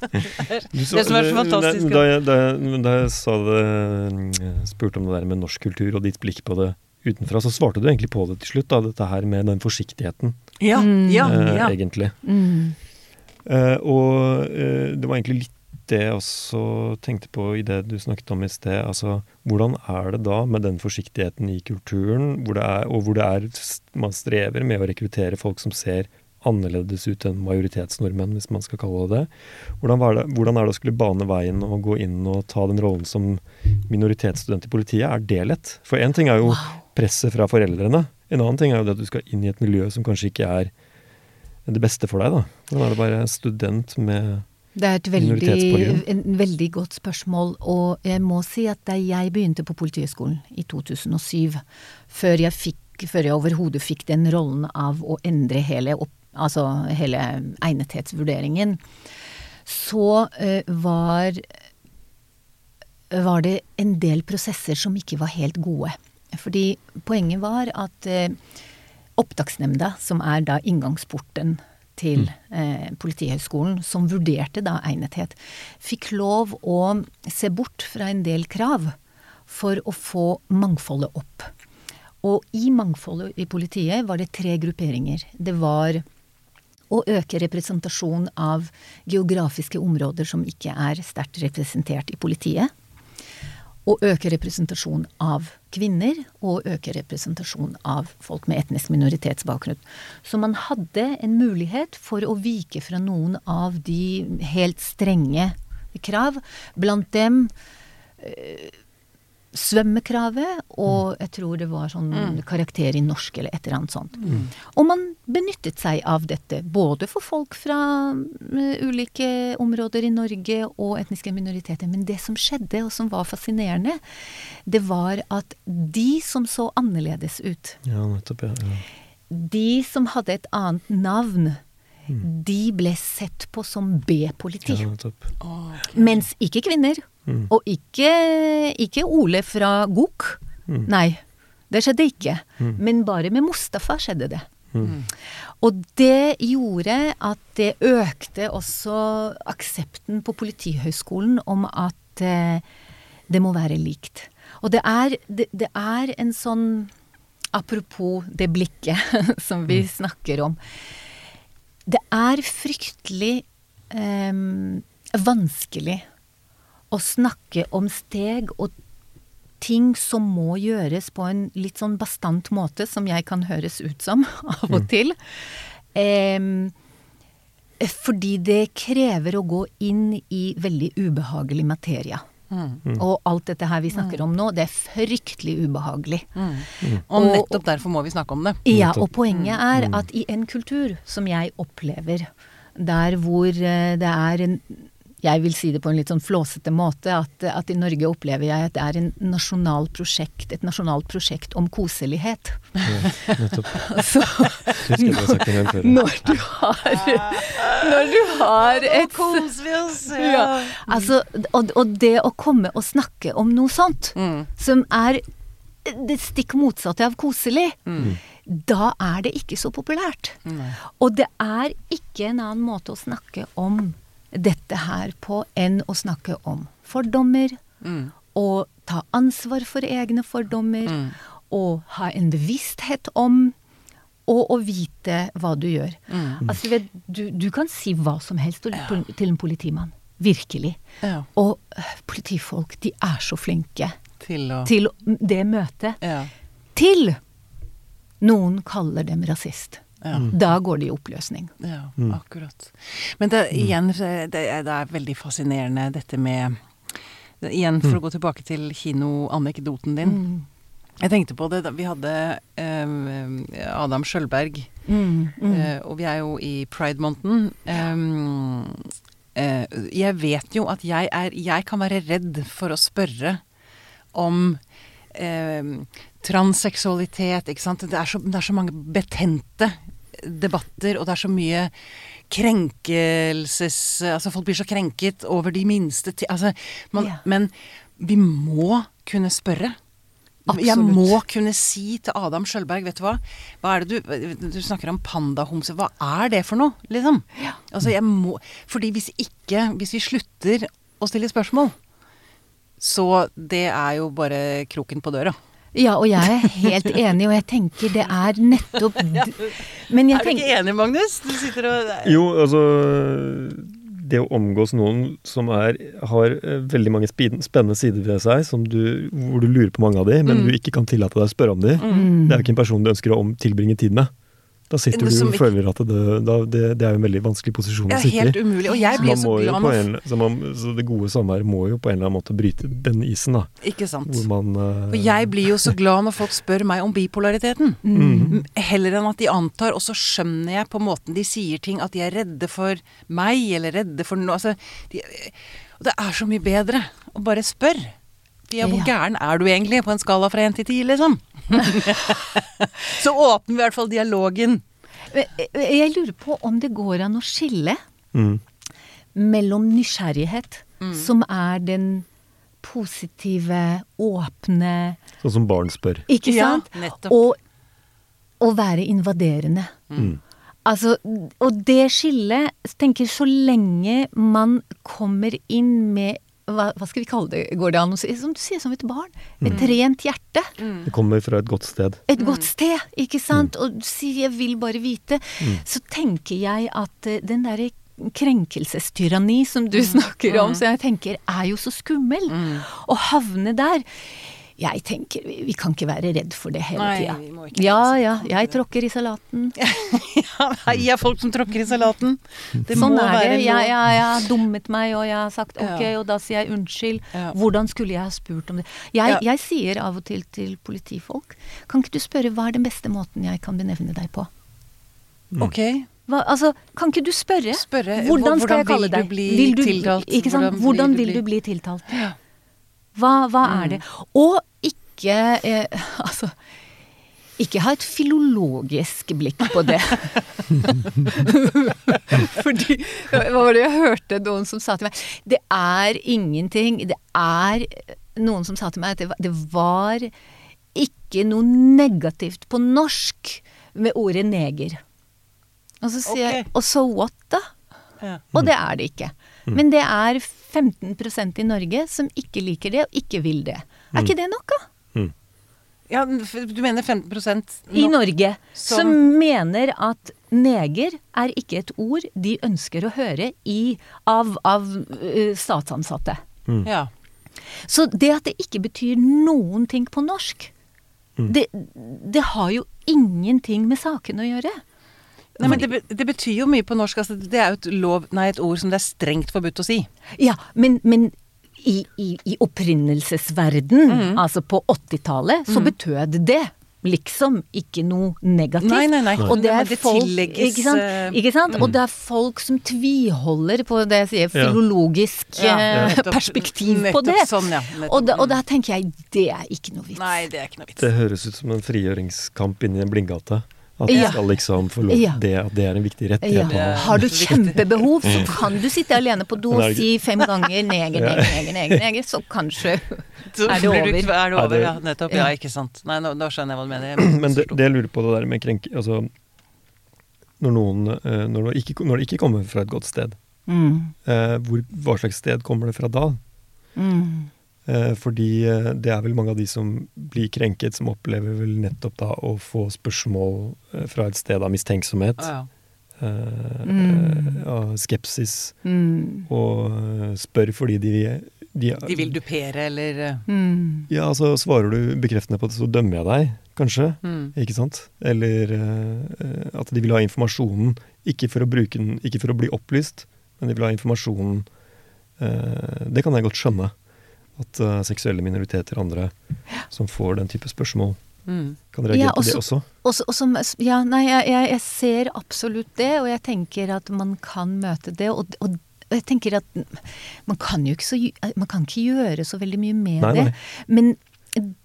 Mm. Det som er så fantastisk, Da, jeg- da, jeg- da jeg sa det, eh, spurte om det der med norsk kultur og ditt blikk på det utenfra, så svarte du egentlig på det til slutt, da, dette her med den forsiktigheten, Ja, ja, eh, ja. egentlig. Mm. Eh, og eh, det var egentlig litt det jeg også tenkte på i det du snakket om i sted. Altså, hvordan er det da med den forsiktigheten i kulturen, hvor det er, og hvor det er man strever med å rekruttere folk som ser annerledes ut enn majoritetsnordmenn, hvis man skal kalle det. Hvordan, det. hvordan er det å skulle bane veien og gå inn og ta den rollen som minoritetsstudent i politiet? Er det lett? For én ting er jo presset fra foreldrene. En annen ting er jo det at du skal inn i et miljø som kanskje ikke er det beste for deg, da. Hvordan er det å være student med Det er et veldig, en veldig godt spørsmål, og jeg må si at da jeg begynte på Politihøgskolen i 2007, før jeg, fikk, før jeg overhodet fikk den rollen av å endre hele, opp, altså hele egnethetsvurderingen, så eh, var, var det en del prosesser som ikke var helt gode. Fordi poenget var at eh, opptaksnemnda, som er da inngangsporten til eh, Politihøgskolen, som vurderte da egnethet, fikk lov å se bort fra en del krav for å få mangfoldet opp. Og i mangfoldet i politiet var det tre grupperinger. Det var å øke representasjon av geografiske områder som ikke er sterkt representert i politiet. Å øke representasjon av kvinner, og øke representasjon av folk med etnisk minoritetsbakgrunn. Så man hadde en mulighet for å vike fra noen av de helt strenge krav. Blant dem eh, svømmekravet, og jeg tror det var sånn karakter i norsk eller et eller annet sånt. Og man benyttet seg av dette, både for folk fra eh, ulike områder i Norge og etniske minoriteter. Men det som skjedde, og som var fascinerende, det var at de som så annerledes ut, Ja, nettopp. Ja, ja. de som hadde et annet navn, de ble sett på som B-politi. ja nettopp. Mens ikke kvinner. Mm. Og ikke, ikke Ole fra Gok. Mm. Nei, det skjedde ikke. Mm. Men bare med Mustafa skjedde det. Mm. Og det gjorde at det økte også aksepten på Politihøgskolen om at eh, det må være likt. Og det er, det, det er en sånn Apropos det blikket som vi snakker om. Det er fryktelig eh, vanskelig å snakke om steg og ting som må gjøres på en litt sånn bastant måte, som jeg kan høres ut som av og til. Em, fordi det krever å gå inn i veldig ubehagelig materie. Mm. Og alt dette her vi snakker om nå, det er fryktelig ubehagelig. Og Og- nettopp derfor må vi snakke om det. Ja, og poenget er at i en kultur som jeg opplever, der hvor eh, det er en jeg vil si det på en litt sånn flåsete måte, at, at i Norge opplever jeg at det er en nasjonal prosjekt, et nasjonalt prosjekt om koselighet. Ja, nettopp. Så før. når du har Når du har et ja, altså, og, og det å komme og snakke om noe sånt, Mm. som er det stikk motsatte av koselig, Mm. da er det ikke så populært. Mm. Og det er ikke en annen måte å snakke om dette her på enn å snakke om fordommer, Mm. og ta ansvar for egne fordommer, Mm. og ha en bevissthet om og å vite hva du gjør. Mm. Altså, du, vet, du, du kan si hva som helst til, til en politimann. Virkelig. Ja. Og øh, politifolk, de er så flinke Til å til det møtet. Ja. Til noen kaller dem rasist. Ja. Da går det i oppløsning. Ja, Mm. akkurat. Men det, igjen, det, er- det er veldig fascinerende dette med det, Igjen, for å gå tilbake til kinoanekdoten din. Jeg tenkte på det da vi hadde eh, Adam Skjølberg, Mm, mm. eh, og vi er jo i Pride Mountain. Eh, eh, jeg vet jo at jeg er Jeg kan være redd for å spørre om eh, transseksualitet, ikke sant. Det er, så, det er så mange betente debatter, og det er så mye krenkelses... Altså folk blir så krenket over de minste ting Altså, man, Ja. Men vi må kunne spørre. Jeg må kunne si til Adam Skjølberg, vet du hva Hva er det du Du snakker om pandahomse. Hva er det for noe, liksom? Altså, jeg må Fordi hvis ikke Hvis vi slutter å stille spørsmål, så det er jo bare kroken på døra. Ja, og jeg er helt enig, og jeg tenker det er nettopp Men jeg er du ikke enig, Magnus? Du sitter og Jo, altså Det å omgås noen som er, har eh, veldig mange spennende sider ved seg, som du, hvor du lurer på mange av de, men Mm. du ikke kan tillate deg å spørre om de, Mm. det er jo ikke en person du ønsker å tilbringe tid med. Da sitter du og føler at det, da, det, det er en veldig vanskelig posisjon Det sitte er Ja, helt umulig. Og jeg blir så glad på en, så, man, så det gode samværet må jo på en eller annen måte bryte den isen, da. Ikke sant. Hvor man uh... Og jeg blir jo så glad når folk spør meg om bipolariteten. mm. Heller enn at de antar, og så skjønner jeg på måten de sier ting, at de er redde for meg, eller redde for noe altså, de, Og det er så mye bedre å bare spørre. Ja, hvor gæren er du egentlig, på en skala fra én til ti, liksom? så åpner vi i hvert fall dialogen. Jeg lurer på om det går an å skille Mm. mellom nysgjerrighet, som er den positive, åpne Sånn som barn spør. Ikke Ja, sant? nettopp. Og å være invaderende. Mm. Altså, og det skillet tenker Så lenge man kommer inn med hva, hva skal vi kalle det, går det an å si? Som du sier, som et barn. Et rent hjerte. Det kommer fra et godt sted. Et godt sted, ikke sant? Og du sier 'jeg vil bare vite'. Så tenker jeg at eh, den derre krenkelsestyranni som du snakker om, så jeg tenker er jo så skummel. Å havne der. Jeg tenker vi, vi kan ikke være redd for det hele tida. Ja ja, jeg tråkker i salaten. Ja, jeg er folk som tråkker i salaten. Det sånn må er være det. Jeg, jeg, jeg har dummet meg, og jeg har sagt ok, Ja. og da sier jeg unnskyld. Ja. Hvordan skulle jeg ha spurt om det? Jeg, Ja. jeg sier av og til til politifolk Kan ikke du spørre hva er den beste måten jeg kan benevne deg på? Ok. Hva, altså, kan ikke du spørre? Spørre, hvordan hvor- skal hvordan jeg kalle vil du deg? bli Vil du- tiltalt? Ikke sant? Hvordan Hvordan, vil du bli, du bli- tiltalt? Hva, hva er det? Og ikke eh, Altså ikke ha et filologisk blikk på det. Fordi Hva var det jeg hørte noen som sa til meg? Det er ingenting Det er noen som sa til meg at det var, det var ikke noe negativt på norsk med ordet neger. Og så sier jeg Og so what, da? Ja. Og det er det ikke. Men det er 15% i Norge som ikke liker det, og ikke vil det. Er ikke det nok, da? Ja, du mener 15% I? Norge. som- Som mener at neger er ikke et ord de ønsker å høre i, av, av statsansatte. Ja. Så det at det ikke betyr noen ting på norsk, Mm. det, det har jo ingenting med saken å gjøre. Nei, men det, det betyr jo mye på norsk. Altså, det er jo et, lov, nei, et ord som det er strengt forbudt å si. Ja, men, men i, i, i opprinnelsesverden, Mm. altså på 80-tallet, så betød det liksom ikke noe negativt. Nei, nei, nei. Og det er det folk, tillegges, ikke sant? eh, Ikke sant? Og det er folk som tviholder på det jeg sier, filologisk Ja, Ja, nettopp. perspektiv på det. sånn, ja. Nettopp. Og da, og da tenker jeg, det er ikke noe vits. Nei, det er ikke noe vits. Det høres ut som en frigjøringskamp inni en blindgate. At de Ja. skal liksom få lov Ja. det, det er en viktig rettighet. Ja. Har du kjempebehov, så kan du sitte alene på do og si fem ganger neger, neger, neger, neger, neger, så kanskje Så er det du over. Er det Er over, det- ja. Nettopp. Ja, ikke sant. Nei, nå, nå skjønner jeg hva du mener. Jeg Men det, det jeg lurer på det der med krenk... Altså, når noen eh, når det, ikke, når det ikke kommer fra et godt sted, mm, eh, hvor, hva slags sted kommer det fra da? mm. Eh, fordi eh, det er vel mange av de som blir krenket, som opplever vel nettopp da å få spørsmål eh, fra et sted av mistenksomhet, Ja, ja. eh, Mm. av skepsis, Mm. og spør fordi de, de, De vil dupere, eller Mm. Ja, altså svarer du bekreftende på det, så dømmer jeg deg, kanskje. mm. Ikke sant? Eller at de vil ha informasjonen, ikke for å bruke den, ikke for å bli opplyst, men de vil ha informasjonen eh, Det kan jeg godt skjønne. At uh, seksuelle minoriteter og andre som får den type spørsmål, Mm. kan reagere Ja, på det også- også. Og så- og som, ja, nei, jeg, jeg, ser absolutt det, og jeg tenker at man kan møte det. Og, og jeg tenker at man kan jo ikke, så, man kan ikke gjøre så veldig mye med Nei, nei. det. Men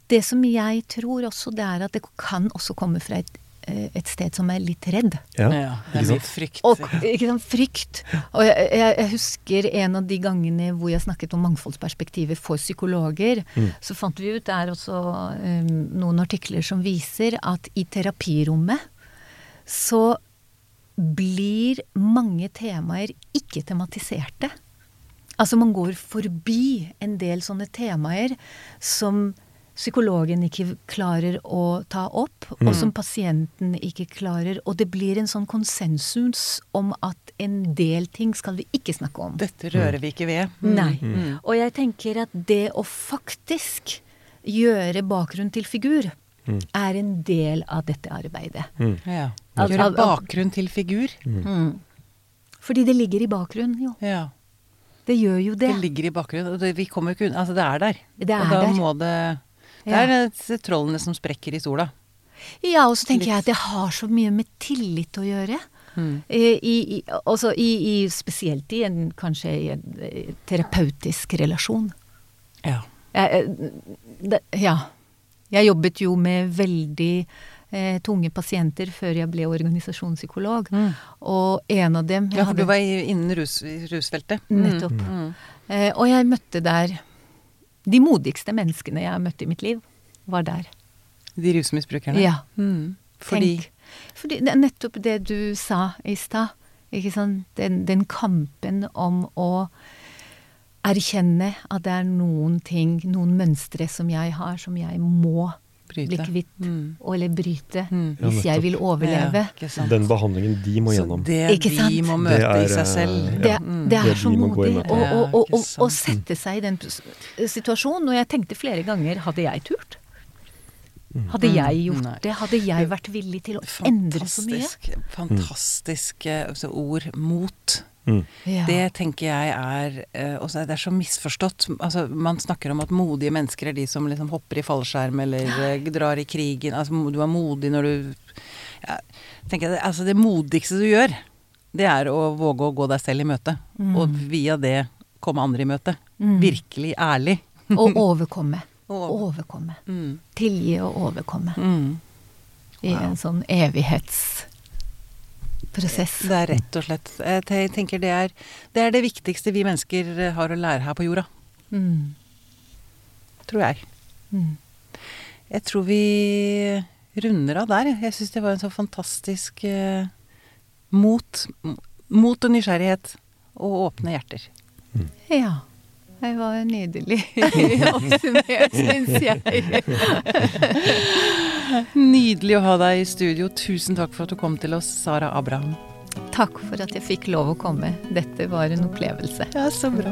det som jeg tror også, det er at det kan også komme fra et, eh, et sted som er litt redd. Ja, Ja, det er litt frykt. Og ikke sant, frykt. Og jeg, jeg, jeg husker en av de gangene hvor jeg snakket om mangfoldsperspektiver for psykologer. Mm. Så fant vi ut der også um, noen artikler som viser at i terapirommet så blir mange temaer ikke tematiserte. Altså man går forbi en del sånne temaer som psykologen ikke klarer å ta opp, og som pasienten ikke klarer. Og det blir en sånn konsensus om at en del ting skal vi ikke snakke om. Dette rører vi ikke ved. Nei. Mm. Og jeg tenker at det å faktisk gjøre bakgrunn til figur er en del av dette arbeidet. Mm. Ja. Gjøre bakgrunn til figur. Mm. Fordi det ligger i bakgrunnen, jo. Ja. Det gjør jo det. Det ligger i bakgrunnen. og det- Vi kommer jo ikke unna Altså, det er der. Det er og da der. må det Det er ja. trollene som sprekker i sola. Ja, og så tenker Litt. jeg at det har så mye med tillit å gjøre. Mm. I, i, også i, i, spesielt i en kanskje i en eh, terapeutisk relasjon. Ja. Jeg, eh, det, ja. Jeg jobbet jo med veldig eh, tunge pasienter før jeg ble organisasjonspsykolog. Mm. Og en av dem jeg ja, for du var innen rus, rusfeltet. Nettopp. Mm. Eh, og jeg møtte der De modigste menneskene jeg har møtt i mitt liv, var der. De rusmisbrukerne. Ja. Mm. Fordi Tenk. Fordi det er nettopp det du sa i stad. Ikke sant? Den, den kampen om å erkjenne at det er noen ting, noen mønstre som jeg har, som jeg må bli Bryte. kvitt. Mm. Eller bryte. Mm. Ja, Hvis jeg vil overleve. Ja. Den behandlingen de må Så gjennom. det Ikke de må må Det møte i er, seg selv. eh, Det, Ja. det Det er så de modig å, å, å, å, å sette seg i den situasjonen. Og jeg tenkte flere ganger hadde jeg turt? Hadde jeg gjort Nei. det? Hadde jeg vært villig til å endre så mye? Fantastisk, fantastiske altså, ord. Mot. Mm. Ja. Det tenker jeg er eh, også, Det er så misforstått. Altså, man snakker om at modige mennesker er de som liksom hopper i fallskjerm eller eh, drar i krigen. Altså, du er modig når du ja, tenker jeg, altså, Det modigste du gjør, det er å våge å gå deg selv i møte. Mm. Og via det komme andre i møte. Mm. Virkelig ærlig. Og overkomme. Overkomme. Mm. Tilgi og overkomme. Mm. I en sånn evighetsprosess. Det er rett og slett Jeg tenker det er, det er det viktigste vi mennesker eh, har å lære her på jorda. Mm. Tror jeg. Mm. Jeg tror vi runder av der. jeg. Syns det var en så fantastisk eh, mot. Mot og nysgjerrighet. Og åpne hjerter. Ja. Det var nydelig oppsummert, syns jeg. Nydelig å ha deg i studio. Tusen takk for at du kom til oss, Sara Abraham. Takk for at jeg fikk lov å komme. Dette var en opplevelse. Ja, så bra.